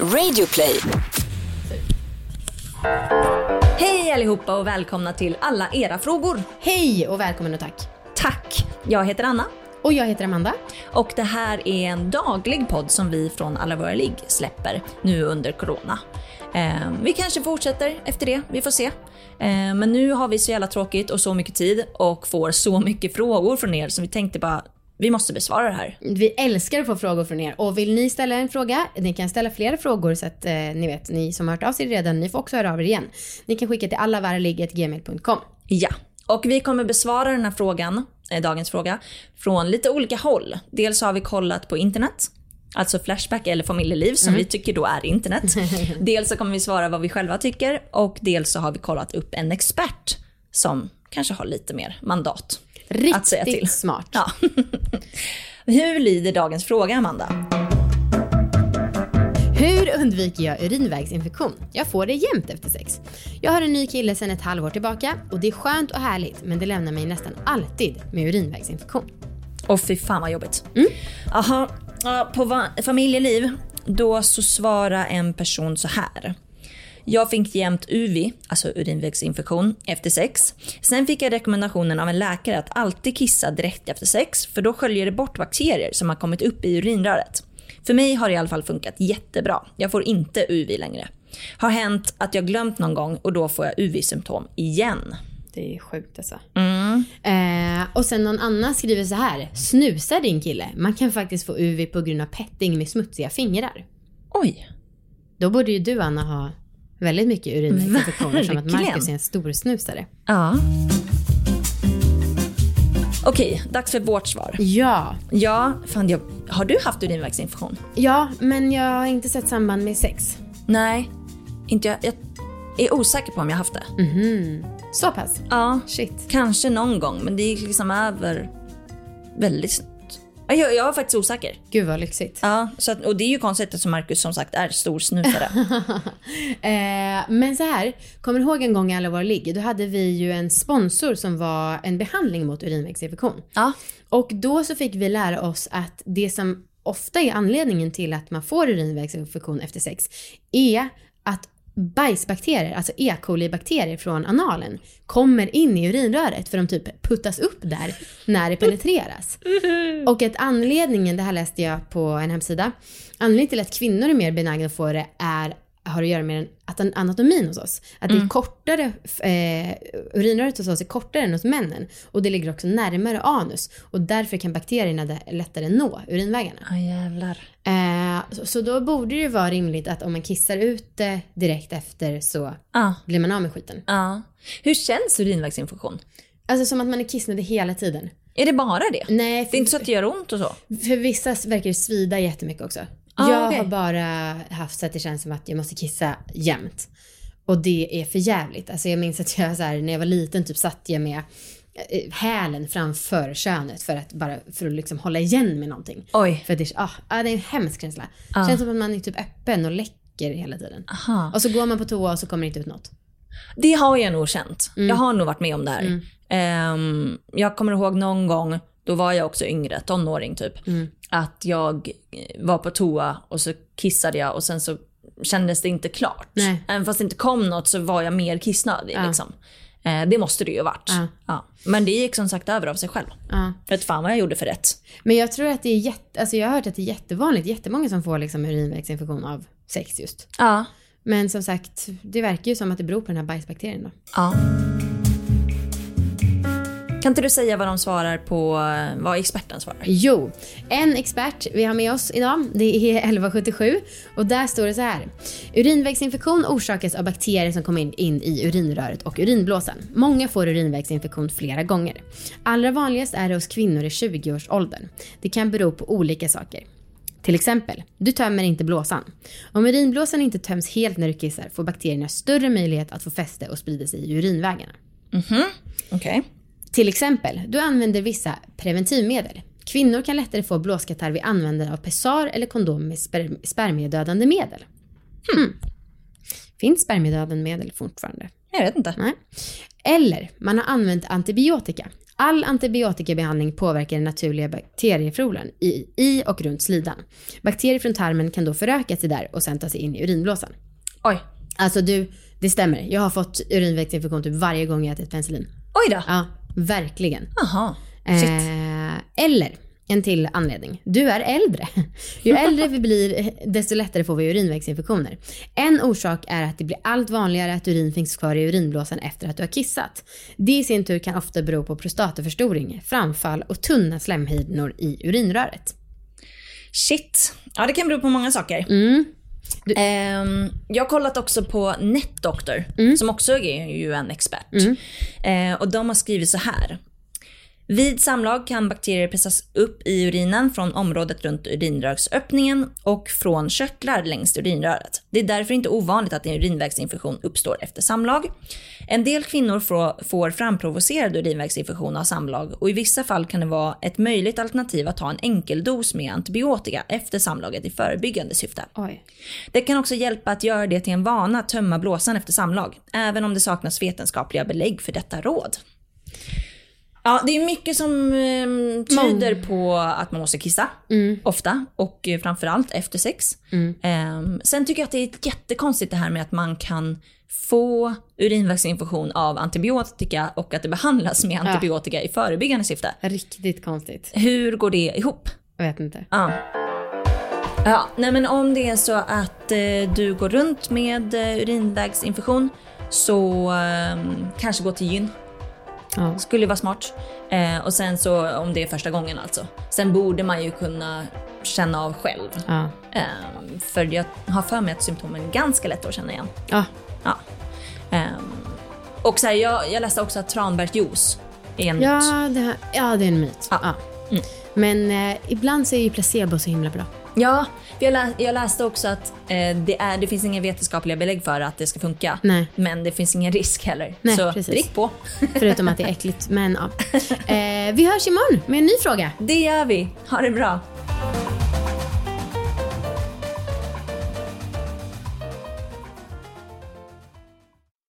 Radioplay. Hej allihopa och välkomna till alla era frågor. Hej och välkommen och tack. Tack! Jag heter Anna Och jag heter Amanda. och det här är en daglig podd som vi från Alla Våra Ligg släpper nu under Corona. Eh, vi kanske fortsätter efter det, vi får se. Eh, men nu har vi så jävla tråkigt och så mycket tid och får så mycket frågor från er så vi tänkte bara vi måste besvara det här. Vi älskar att få frågor från er och vill ni ställa en fråga, ni kan ställa flera frågor så att eh, ni vet, ni som har hört av sig redan, ni får också höra av er igen. Ni kan skicka till allavaraligg.gmail.com. Ja, och vi kommer besvara den här frågan, eh, dagens fråga, från lite olika håll. Dels har vi kollat på internet, alltså Flashback eller familjeliv som vi tycker då är internet. dels så kommer vi svara vad vi själva tycker och dels så har vi kollat upp en expert som kanske har lite mer mandat att säga till. Riktigt smart. Ja. Hur lyder dagens fråga Amanda? Hur undviker jag urinvägsinfektion? Jag får det jämt efter sex. Jag har en ny kille sedan ett halvår tillbaka och det är skönt och härligt men det lämnar mig nästan alltid med urinvägsinfektion. Och fy fan vad jobbigt. Aha, ja, på familjeliv, då så svarar en person så här. Jag fick jämt UV, alltså urinvägsinfektion, efter sex. Sen fick jag rekommendationen av en läkare att alltid kissa direkt efter sex för då sköljer det bort bakterier som har kommit upp i urinröret. För mig har det i alla fall funkat jättebra. Jag får inte UV längre. Har hänt att jag glömt någon gång och då får jag UV-symptom igen. Det är sjukt alltså. Mm. Eh, och sen någon annan skriver så här. Snusar din kille? Man kan faktiskt få UV på grund av petting med smutsiga fingrar. Oj. Då borde ju du Anna ha väldigt mycket urinvägsinfektioner som att. Marcus är en stor snusare. Ja. Okej, dags för vårt svar. Ja. Ja, fan jag, har du haft urinvägsinfektion? Ja, men jag har inte sett samband med sex. Nej, inte jag. Jag är osäker på om jag haft det. Mhm. Så pass? Ja, Shit. kanske någon gång, men det gick liksom över väldigt snabbt. Jag, jag var faktiskt osäker. Gud vad lyxigt. Ja, så att, och det är ju konstigt eftersom Marcus som sagt är stor snusare. Eh, men så här, kommer du ihåg en gång i Alla våra ligg? Då hade vi ju en sponsor som var en behandling mot urinvägsinfektion. ja. Och då så fick vi lära oss att det som ofta är anledningen till att man får urinvägsinfektion efter sex är att bajsbakterier, alltså E. coli-bakterier från analen, kommer in i urinröret för de typ puttas upp där när det penetreras. Och att anledningen, det här läste jag på en hemsida, anledningen till att kvinnor är mer benägna att få det är har att göra med den anatomin hos oss. Att det är kortare, eh, urinröret hos oss är kortare än hos männen. Och det ligger också närmare anus. Och därför kan bakterierna lättare nå urinvägarna. Ja, jävlar. Eh, så, så då borde det ju vara rimligt att om man kissar ut det direkt efter så Ja. blir man av med skiten. ja. Hur känns urinvägsinfektion? Alltså som att man är kissnödig hela tiden. Är det bara det? Nej, Det är inte så att det gör ont och så? För vissa verkar det svida jättemycket också. Ah, jag okej. har bara haft så att det känns som att jag måste kissa jämt. Och det är för jävligt. Alltså jag minns att jag så här, när jag var liten typ satt jag med hälen framför könet för att bara för att liksom hålla igen med någonting. Oj. För det, ah, ah, det är en hemsk känsla. Ah. Känns som att man är typ öppen och läcker hela tiden. Aha. Och så går man på toa och så kommer det inte ut något. Det har jag nog känt. Mm. Jag har nog varit med om det här. Ehm, jag kommer ihåg någon gång, då var jag också yngre, tonåring typ, Mm. att jag eh, var på toa och så kissade jag och sen så kändes det inte klart. Nej. Även fast det inte kom något så var jag mer kissnödig. Ja. Liksom. Eh, det måste det ju ha varit. Ja. Ja. Men det gick som sagt över av sig själv. Ja. Vet fan vad jag gjorde för rätt. Men jag tror att det är jätte, alltså jag har hört att det är jättevanligt, jättemånga som får liksom urinvägsinfektion av sex just. Ja. Men som sagt, det verkar ju som att det beror på den här bajsbakterien då. ja. Kan inte du säga vad de svarar på, vad experten svarar? Jo, en expert vi har med oss idag, det är 1177 och där står det så här. Urinvägsinfektion orsakas av bakterier som kommer in, i urinröret och urinblåsan. Många får urinvägsinfektion flera gånger. Allra vanligast är det hos kvinnor i 20-årsåldern. Det kan bero på olika saker. Till exempel, du tömmer inte blåsan. Om urinblåsan inte töms helt när du kissar får bakterierna större möjlighet att få fäste och sprida sig i urinvägarna. Okej. Till exempel, du använder vissa preventivmedel. Kvinnor kan lättare få blåskatarr vid användande av pessar eller kondom med sper- spermiedödande medel. Hmm. Finns spermiedödande medel fortfarande? Jag vet inte. Nej. Eller man har använt antibiotika. All antibiotikabehandling påverkar den naturliga bakteriefloran i, i och runt slidan. Bakterier från tarmen kan då föröka sig där och sen ta sig in i urinblåsan. Oj. Alltså du, det stämmer. Jag har fått urinvägsinfektion typ varje gång jag ätit penicillin. Oj då. Ja, verkligen. Jaha. Eh, eller en till anledning. Du är äldre. Ju äldre vi blir, desto lättare får vi urinvägsinfektioner. En orsak är att det blir allt vanligare att urin finns kvar i urinblåsan efter att du har kissat. Det i sin tur kan ofta bero på prostataförstoring, framfall och tunna slemhinnor i urinröret. Shit. Ja, det kan bero på många saker. Mm. Ehm, jag har kollat också på NetDoctor, som också är ju en expert. Eh, och de har skrivit så här. Vid samlag kan bakterier pressas upp i urinen från området runt urinrörsöppningen och från körtlar längs urinröret. Det är därför inte ovanligt att en urinvägsinfektion uppstår efter samlag. En del kvinnor får, framprovocerad urinvägsinfektion av samlag och i vissa fall kan det vara ett möjligt alternativ att ta en enkeldos med antibiotika efter samlaget i förebyggande syfte. Oj. Det kan också hjälpa att göra det till en vana att tömma blåsan efter samlag, även om det saknas vetenskapliga belägg för detta råd. Ja, det är mycket som eh, tyder på att man måste kissa, ofta, och eh, framförallt efter sex. Eh, sen tycker jag att det är jättekonstigt det här med att man kan få urinvägsinfektion av antibiotika och att det behandlas med antibiotika i förebyggande syfte. Riktigt konstigt. Hur går det ihop? Jag vet inte. Ja. Ja, nej men om det är så att eh, du går runt med eh, urinvägsinfektion så eh, kanske gå till gyn. Ja. Skulle vara smart. Eh, och sen så om det är första gången alltså. Sen borde man ju kunna känna av själv. Ja. Eh, för jag har för mig att symptomen är ganska lätta att känna igen. Ja. Ja. Eh, och så här, jag, jag läste också att tranbärsjuice är en myt. Ja, det, här- ja, det är en myt. Ja. Ja. Mm. Men eh, ibland så är ju placebo så himla bra. Ja, jag, lä- jag läste också att eh, det, är, det finns inga vetenskapliga belägg för att det ska funka. Nej. Men det finns ingen risk heller. Nej, så precis. drick på. Förutom att det är äckligt. Men ja. Eh, vi hörs imorgon med en ny fråga. Det gör vi. Ha det bra.